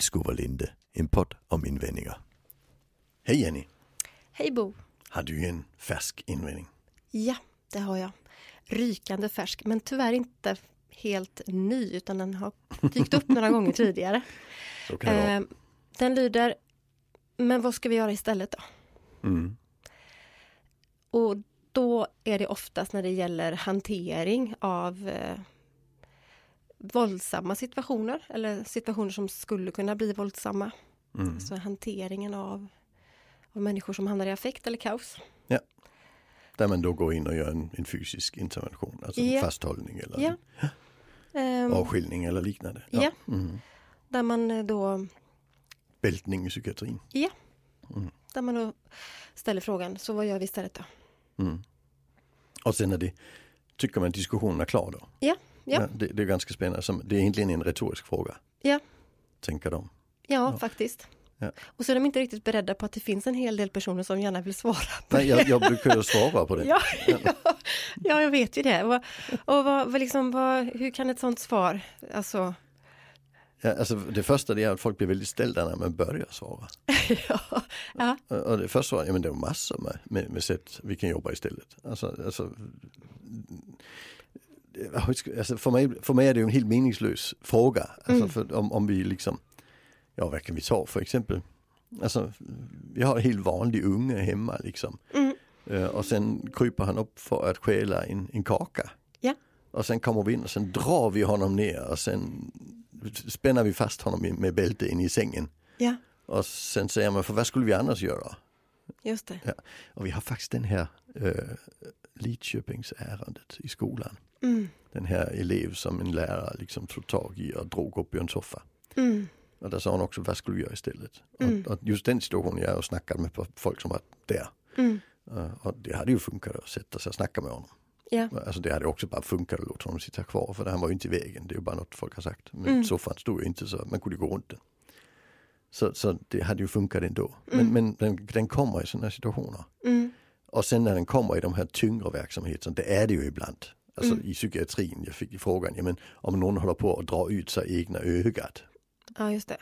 Vildskoverlinde, en podd om invändningar. Hej Jenny! Hej Bo! Har du en färsk invändning? Ja, det har jag. Rykande färsk, men tyvärr inte helt ny utan den har dykt upp några gånger tidigare. Eh, den lyder, men vad ska vi göra istället då? Mm. Och då är det oftast när det gäller hantering av eh, våldsamma situationer eller situationer som skulle kunna bli våldsamma. Mm. Så hanteringen av, av människor som hamnar i affekt eller kaos. Där man då går in och gör en, en fysisk intervention, alltså en Ja. fasthållning eller Ja. Ehm, avskiljning eller liknande. Ja. Mm. Där man eh, då Bältning i psykiatrin. Där man då ställer frågan, så vad gör vi istället då? Mm. Och sen är det, tycker man diskussionen är klar då? Ja, ja. det, det är ganska spännande, Som- det är egentligen en retorisk fråga. Ja. Tänker de. Ja, faktiskt. Ja. Och så är de inte riktigt beredda på att det finns en hel del personer som gärna vill svara på Nej, jag, jag brukar svara på det. Ja, ja, ja, jag vet ju det. Och, och vad, vad liksom, vad, hur kan ett sånt svar, alltså, Ja, alltså det första det är att folk blir väldigt ställda när man börjar svara. ja, ja, Och det första var, ja men det är massor med, med, med sätt vi kan jobba istället. Alltså, alltså, alltså för, mig, för mig är det ju en helt meningslös fråga. Alltså Mm. för om, om vi liksom, ja vad kan vi ta för exempel? Alltså vi har en helt vanlig unge hemma liksom. Eh, Och sen kryper han upp för att stjäla en, en kaka. Ja. Och sen kommer vi in och sen drar vi honom ner och sen spänner vi fast honom med bälte in i sängen. ja, Och sen säger man, för vad skulle vi annars göra? just det. Och vi har faktiskt den här äh, Lidköpingsärendet i skolan. Mm, Den här elev som en lärare liksom tog tag i och drog upp i en soffa. mm, Och där sa hon också, vad skulle vi göra istället? Mm. Och, och just den situationen, jag har snackat med folk som var där. mm, Uh, och det hade ju funkat att sätta sig och snacka med honom. ja, Alltså det hade också bara funkat att låta honom sitta kvar för han var ju inte i vägen. Det är ju bara något folk har sagt. Men Mm. soffan stod ju inte så man kunde gå runt den. Så, så det hade ju funkat ändå. Mm. Men, men den, den kommer i sådana situationer. mm, Och sen när den kommer i de här tyngre verksamheterna, det är det ju ibland. Alltså Mm. i psykiatrin, jag fick frågan, ja, men om någon håller på att dra ut sig egna ögat. ja, just det.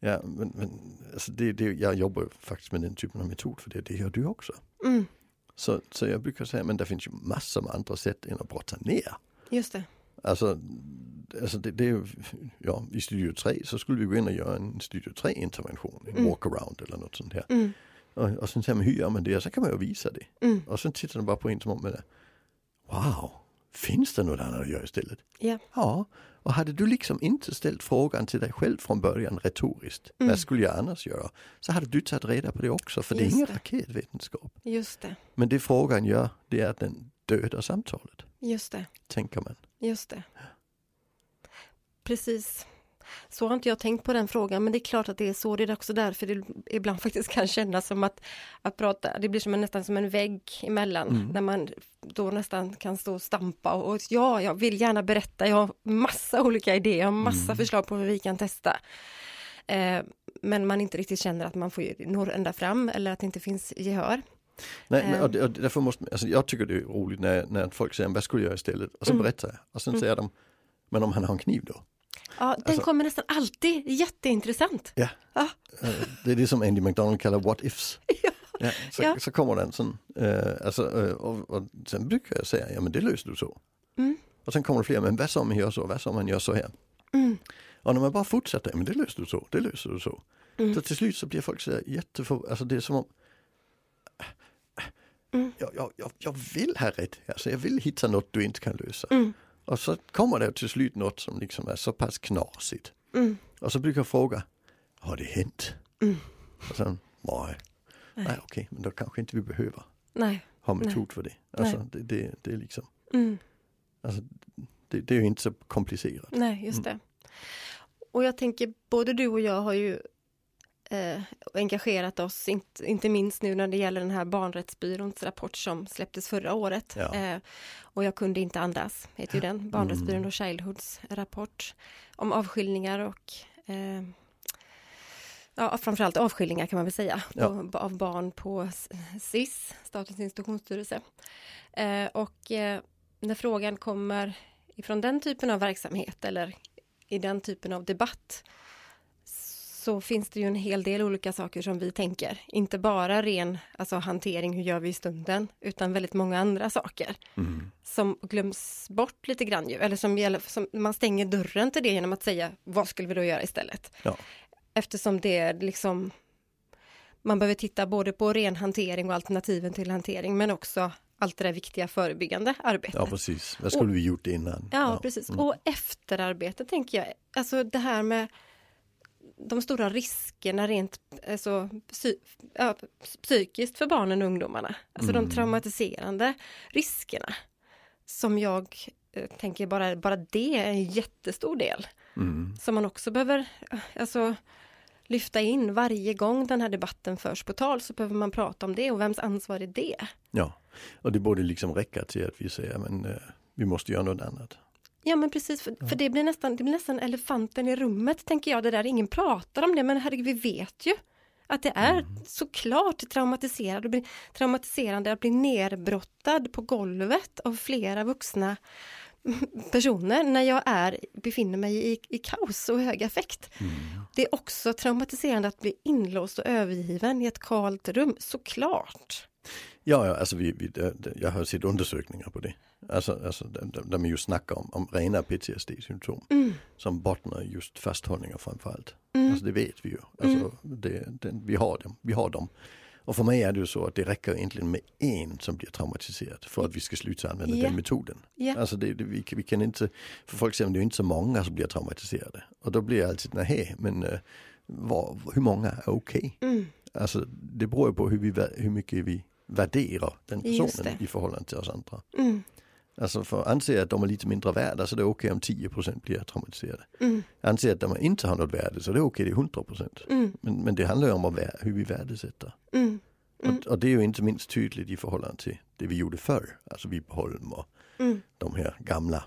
Ja, men, men alltså det, det, jag jobbar faktiskt med den typen av metod för det, det gör du också. Mm, Så, så jag brukar säga, men det finns ju massor med andra sätt än att brotta ner. just det. Alltså, alltså det, det ja, i Studio 3 så skulle vi gå in och göra en Studio 3 intervention, en Mm. walkaround eller något sånt här. Mm, Och, och sen säger man, hur gör man det? Och så kan man ju visa det. mm, Och sen tittar de bara på en som om. Wow, finns det något annat att göra istället? ja, Ja, och hade du liksom inte ställt frågan till dig själv från början retoriskt, Mm. vad skulle jag annars göra? Så hade du tagit reda på det också, för det är Just ingen det. raketvetenskap. just det, Men det frågan gör, det är att den dödar samtalet, just det. tänker man. Just det. Precis. Så har inte jag tänkt på den frågan, men det är klart att det är så. Det är också därför det ibland faktiskt kan kännas som att, att prata, det blir som en, nästan som en vägg emellan, Mm. när man då nästan kan stå och stampa och, och ja, jag vill gärna berätta, jag har massa olika idéer, jag har massa Mm. förslag på hur vi kan testa. Eh, men man inte riktigt känner att man får nå ända fram eller att det inte finns gehör. Nej, men, Ehm. och, och därför måste, alltså, jag tycker det är roligt när, när folk säger, vad skulle jag göra istället? Och så Mm. berättar jag. Och sen Mm. säger de, men om han har en kniv då? Ja, den Alltså- kommer nästan alltid, jätteintressant. Ja. Ja. Eh, Det är det som Andy McDonald kallar what ifs. Ja. Ja, så, Ja. så kommer den sån, eh, alltså, eh, och, och sen brukar jag säga, ja men det löser du så. Mm. Och sen kommer det fler, men vad som man gör så, vad som man gör så här. Mm. Och när man bara fortsätter, men det löser du så, det löser du så. Mm. Så till slut så blir folk så här jätteför, alltså det är som om Mm. jag, jag, jag, vill ha rätt, alltså jag vill hitta något du inte kan lösa. Mm. Och så kommer det till slut något som liksom är så pass knasigt. Mm. Och så brukar jag fråga, har det hänt? Mm. Och sen, nej, nej okej, men då kanske inte vi behöver Nej. ha Nej. metod för det. Alltså det, det, det är liksom, Mm. alltså, det, det är ju inte så komplicerat. Nej, just Mm. det. Och jag tänker, både du och jag har ju eh, engagerat oss, inte, inte minst nu när det gäller den här barnrättsbyråns rapport som släpptes förra året. Ja. Eh, och jag kunde inte andas, heter ju den, Barnrättsbyrån och Childhoods rapport om avskiljningar och eh, ja, framförallt avskiljningar kan man väl säga, Ja. på, av barn på SIS, Statens institutionsstyrelse. Eh, och eh, när frågan kommer ifrån den typen av verksamhet eller i den typen av debatt så finns det ju en hel del olika saker som vi tänker. Inte bara ren alltså, hantering, hur gör vi i stunden, utan väldigt många andra saker. Mm. Som glöms bort lite grann ju, eller som, gäller, som man stänger dörren till det genom att säga vad skulle vi då göra istället? Ja. Eftersom det är liksom man behöver titta både på ren hantering och alternativen till hantering, men också allt det där viktiga förebyggande arbetet. Ja, precis. Vad skulle vi gjort innan? Ja, precis. Mm. Och efterarbetet tänker jag, alltså det här med de stora riskerna rent alltså, psy ja, psykiskt för barnen och ungdomarna. Alltså Mm. de traumatiserande riskerna. Som jag eh, tänker bara, bara det är en jättestor del. Mm. Som man också behöver eh, alltså, lyfta in varje gång den här debatten förs på tal så behöver man prata om det och vems ansvar är det? Ja, och det borde liksom räcka till att vi säger men eh, vi måste göra något annat. Ja men precis, för, för det, blir nästan, det blir nästan elefanten i rummet tänker jag, det där ingen pratar om det, men herregud vi vet ju att det är såklart traumatiserande, det blir traumatiserande att bli nerbrottad på golvet av flera vuxna personer när jag är, befinner mig i, i kaos och hög affekt. Det är också traumatiserande att bli inlåst och övergiven i ett kalt rum, såklart. Ja, ja alltså vi, vi, jag har sett undersökningar på det. Alltså, alltså där, man just snackar om, om rena PTSD-symptom som bottnar just fasthållningar framförallt. Alltså det vet vi ju. Alltså, det, det, vi, har dem, vi har dem. Och för mig är det ju så att det räcker egentligen med en som blir traumatiserad för att vi ska sluta använda Ja. den metoden. Ja. Alltså det, det, vi, vi kan inte, för folk säger att det är inte så många som blir traumatiserade. Och då blir jag alltid, nej men eh, vad, hur många är okej? Mm. Alltså det beror ju på hur, vi, hur mycket vi värderar den personen i förhållande till oss andra. Mm. Alltså för anser jag att de är lite mindre värda så det är okej om 10% blir traumatiserade. Mm. Anser jag att de inte har något värde så det är okej, det är 100%. Mm. Men, men det handlar ju om vä- hur vi värdesätter. Mm. Och, och det är ju inte minst tydligt i förhållande till det vi gjorde förr. Alltså Vipeholm och Mm. de här gamla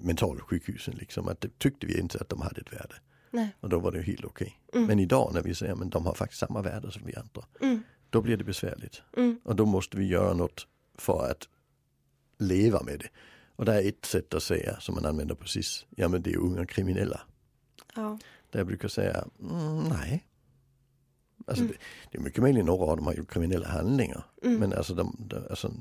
mentalsjukhusen liksom. Att det tyckte vi inte att de hade ett värde. Nej. Och då var det helt okej. Mm. Men idag när vi säger att de har faktiskt samma värde som vi andra. Mm. Då blir det besvärligt. Mm. Och då måste vi göra något för att leva med det. Och det är ett sätt att säga som man använder precis. Ja men det är unga kriminella. Ja. Där jag brukar säga mm, nej. Alltså Mm. det, det är mycket möjligt några av dem har gjort kriminella handlingar. Mm. Men alltså, de, de, alltså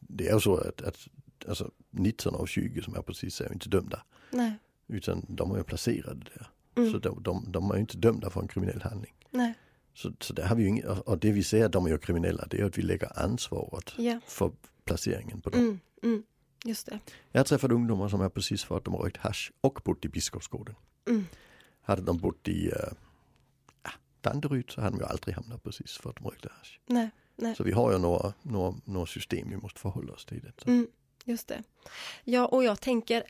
det är ju så att, att alltså 19 och 20 som är precis är inte dömda. Nej. Utan de är ju placerade där. Mm. Så de, de, de är inte dömda för en kriminell handling. Nej. Så, så där har vi ju inget, och det vi säger att de är kriminella det är att vi lägger ansvaret Ja. för placeringen på dem. Mm. Mm. Just det. Jag har träffat ungdomar som är precis för att de har rökt hasch och bott i Biskopsgården. Mm. Hade de bott i ja, Danderyd så hade de ju aldrig hamnat precis för att de rökte hasch. Nej. Nej. Så vi har ju några, några, några system vi måste förhålla oss till. Det. Mm. Just det. Ja, och jag tänker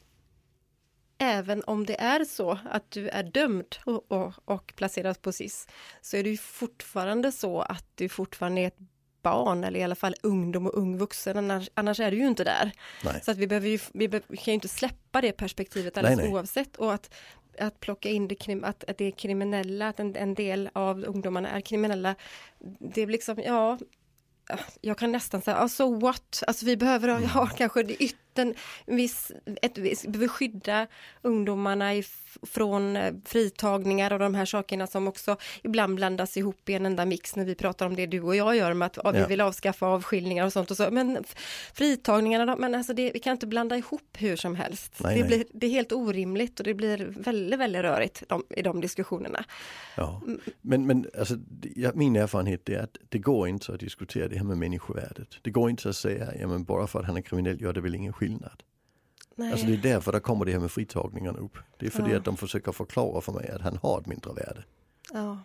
även om det är så att du är dömd och, och, och placerad på SIS så är det ju fortfarande så att du fortfarande är ett barn eller i alla fall ungdom och ung vuxen, annars, annars är du ju inte där. Nej. Så att vi, behöver ju, vi, be, vi kan ju inte släppa det perspektivet Nej, alldeles nej. oavsett och att, att plocka in det, krim- att, att det är kriminella, att en, en del av ungdomarna är kriminella. Det är liksom, ja, jag kan nästan säga, ja, so what? Alltså vi behöver ha, ha kanske det ytten, viss, ett, viss, vi behöver skydda ungdomarna från eh, fritagningar och de här sakerna som också ibland blandas ihop i en enda mix när vi pratar om det du och jag gör med att ja, vi vill avskaffa avskiljningar och sånt och så. Men fritagningarna, men alltså det, vi kan inte blanda ihop hur som helst. Nej, det, nej. Blir, det är helt orimligt och det blir väldigt, väldigt rörigt de, i de diskussionerna. Ja. Mm. Men, men alltså, min erfarenhet är att det går inte att diskutera det här med människovärdet. Det går inte att säga, ja men bara för att han är kriminell gör det väl ingen skillnad. Nej. Alltså det är därför det kommer det här med fritagningarna upp. Det är för det Ja. att de försöker förklara för mig att han har ett mindre värde. ja.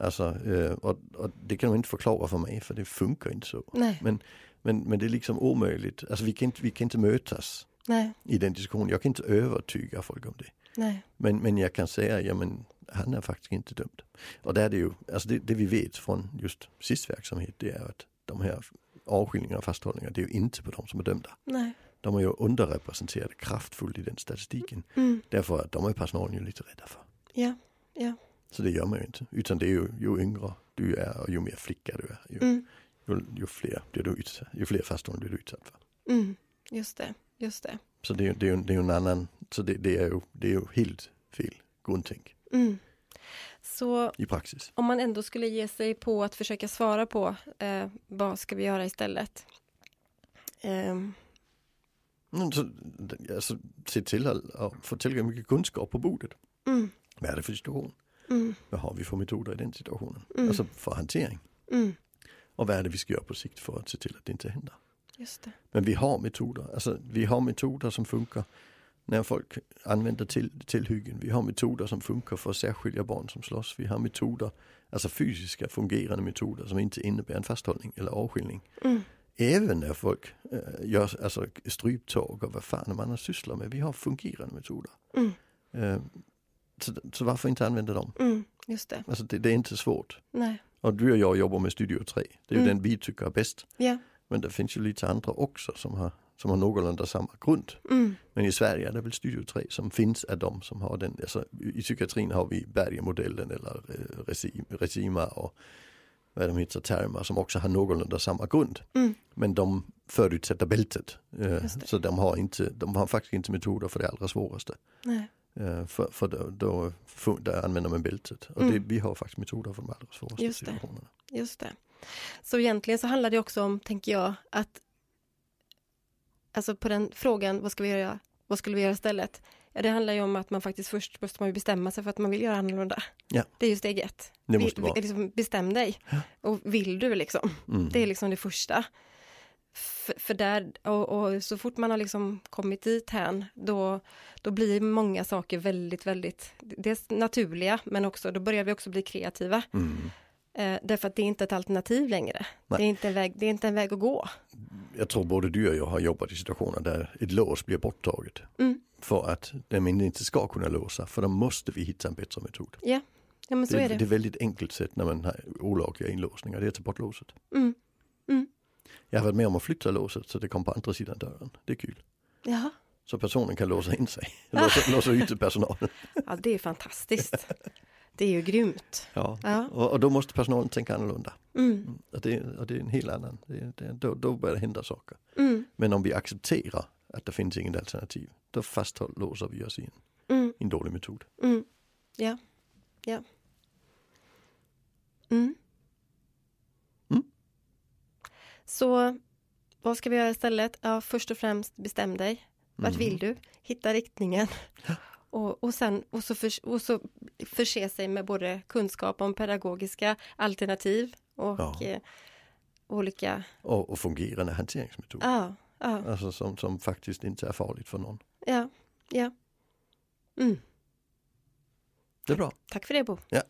Alltså, eh, och, och det kan de inte förklara för mig för det funkar inte så. Nej, Men, men, men det är liksom omöjligt. Alltså vi kan, inte, vi kan inte mötas nej, i den diskussionen. Jag kan inte övertyga folk om det. nej. Men, men jag kan säga, ja men han är faktiskt inte dömd. Och där är det ju, alltså det, det vi vet från just SIS-verksamhet det är att de här avskiljningarna och fasthållningar det är ju inte på de som är dömda. nej. De är ju underrepresenterade kraftfullt i den statistiken. Mm. Därför att de är personalen ju lite rädda för. Ja, ja. Så det gör man ju inte. Utan det är ju, ju yngre du är och ju mer flicka du är. Ju, Mm. ju, ju fler blir du utsatt, ju fler fasthållanden blir du utsatt för. Mm. Just det, just det. Så det, är ju- det, är det är en annan, så det, det, är ju, det är ju helt fel grundtänk. Mm. Så i praxis. om man ändå skulle ge sig på att försöka svara på eh, vad ska vi göra istället? Ehm, Mm, Så, alltså, se till att, att få tillräckligt mycket kunskap på bordet. mm, Vad är det för situation? mm, Vad har vi för metoder i den situationen? Mm. Alltså för hantering. mm, Och vad är det vi ska göra på sikt för att se till att det inte händer? just det. Men vi har metoder, alltså vi har metoder som funkar när folk använder till, tillhyggen. Vi har metoder som funkar för att särskilja barn som slåss. Vi har metoder, alltså fysiska fungerande metoder som inte innebär en fasthållning eller avskiljning. Mm, Även när folk äh, gör alltså, stryptag och vad fan man har sysslar med. Vi har fungerande metoder. mm, Eh, så, så varför inte använda dem? mm, just det. Alltså det, det är inte svårt. Nej. Och du och jag jobbar med Studio 3. Det är ju Mm. den vi tycker är bäst. Ja. Men det finns ju lite andra också som har, som har någorlunda samma grund. Mm, Men i Sverige är det väl Studio 3 som finns är de som har den. Alltså, I psykiatrin har vi Bergenmodellen eller eh, Resi- Resima och vad de heter, termer som också har någorlunda samma grund. mm, Men de förutsätter bältet. Eh, så de har, inte, de har faktiskt inte metoder för det allra svåraste. nej. Eh, för för då, då, fun- där använder man bältet. Och Mm. det, vi har faktiskt metoder för de allra svåraste Just det. situationerna. Just det. Så egentligen så handlar det också om, tänker jag, att alltså på den frågan, vad ska vi göra, vad skulle vi göra istället? Ja, det handlar ju om att man faktiskt först måste man bestämma sig för att man vill göra annorlunda. Ja. Det är ju steg ett. Det måste vara. liksom bestäm dig. Och vill du liksom? Mm. Det är liksom det första. För, för där, och, och så fort man har liksom kommit dit hän, då, då blir många saker väldigt, väldigt, dels naturliga, men också, då börjar vi också bli kreativa. Mm. Eh, därför att det är inte ett alternativ längre. Det är, inte en väg, det är inte en väg att gå. Jag tror både du och jag har jobbat i situationer där ett lås blir borttaget. Mm. För att den inte ska kunna låsa. För då måste vi hitta en bättre metod. Ja, ja men så det, är det. det är väldigt enkelt sätt när man har olagliga inlåsningar. Det är att ta bort låset. Mm. Jag har varit med om att flytta låset så det kom på andra sidan dörren. Det är kul. Jaha. Så personen kan låsa in sig. Låsa, låsa ut personalen. Ja, det är fantastiskt. Det är ju grymt. Ja. Ja. Och, och då måste personalen tänka annorlunda. Mm. Och det, och det är en helt annan. Det, det, då, då börjar det hända saker. Mm. Men om vi accepterar att det finns inget alternativ. Då fastlåser vi oss i en, Mm. en dålig metod. Mm. Ja. Ja. Mm. Mm. Så vad ska vi göra istället? Ja, först och främst bestäm dig. Vart Mm. vill du? Hitta riktningen. Och, och sen och så, för, och så förse sig med både kunskap om pedagogiska alternativ och Ja. eh, olika... Och, och fungerande hanteringsmetod. Ja, ja, Alltså som, som faktiskt inte är farligt för någon. ja, ja. Mm. Det är bra. Tack för det Bo. Ja,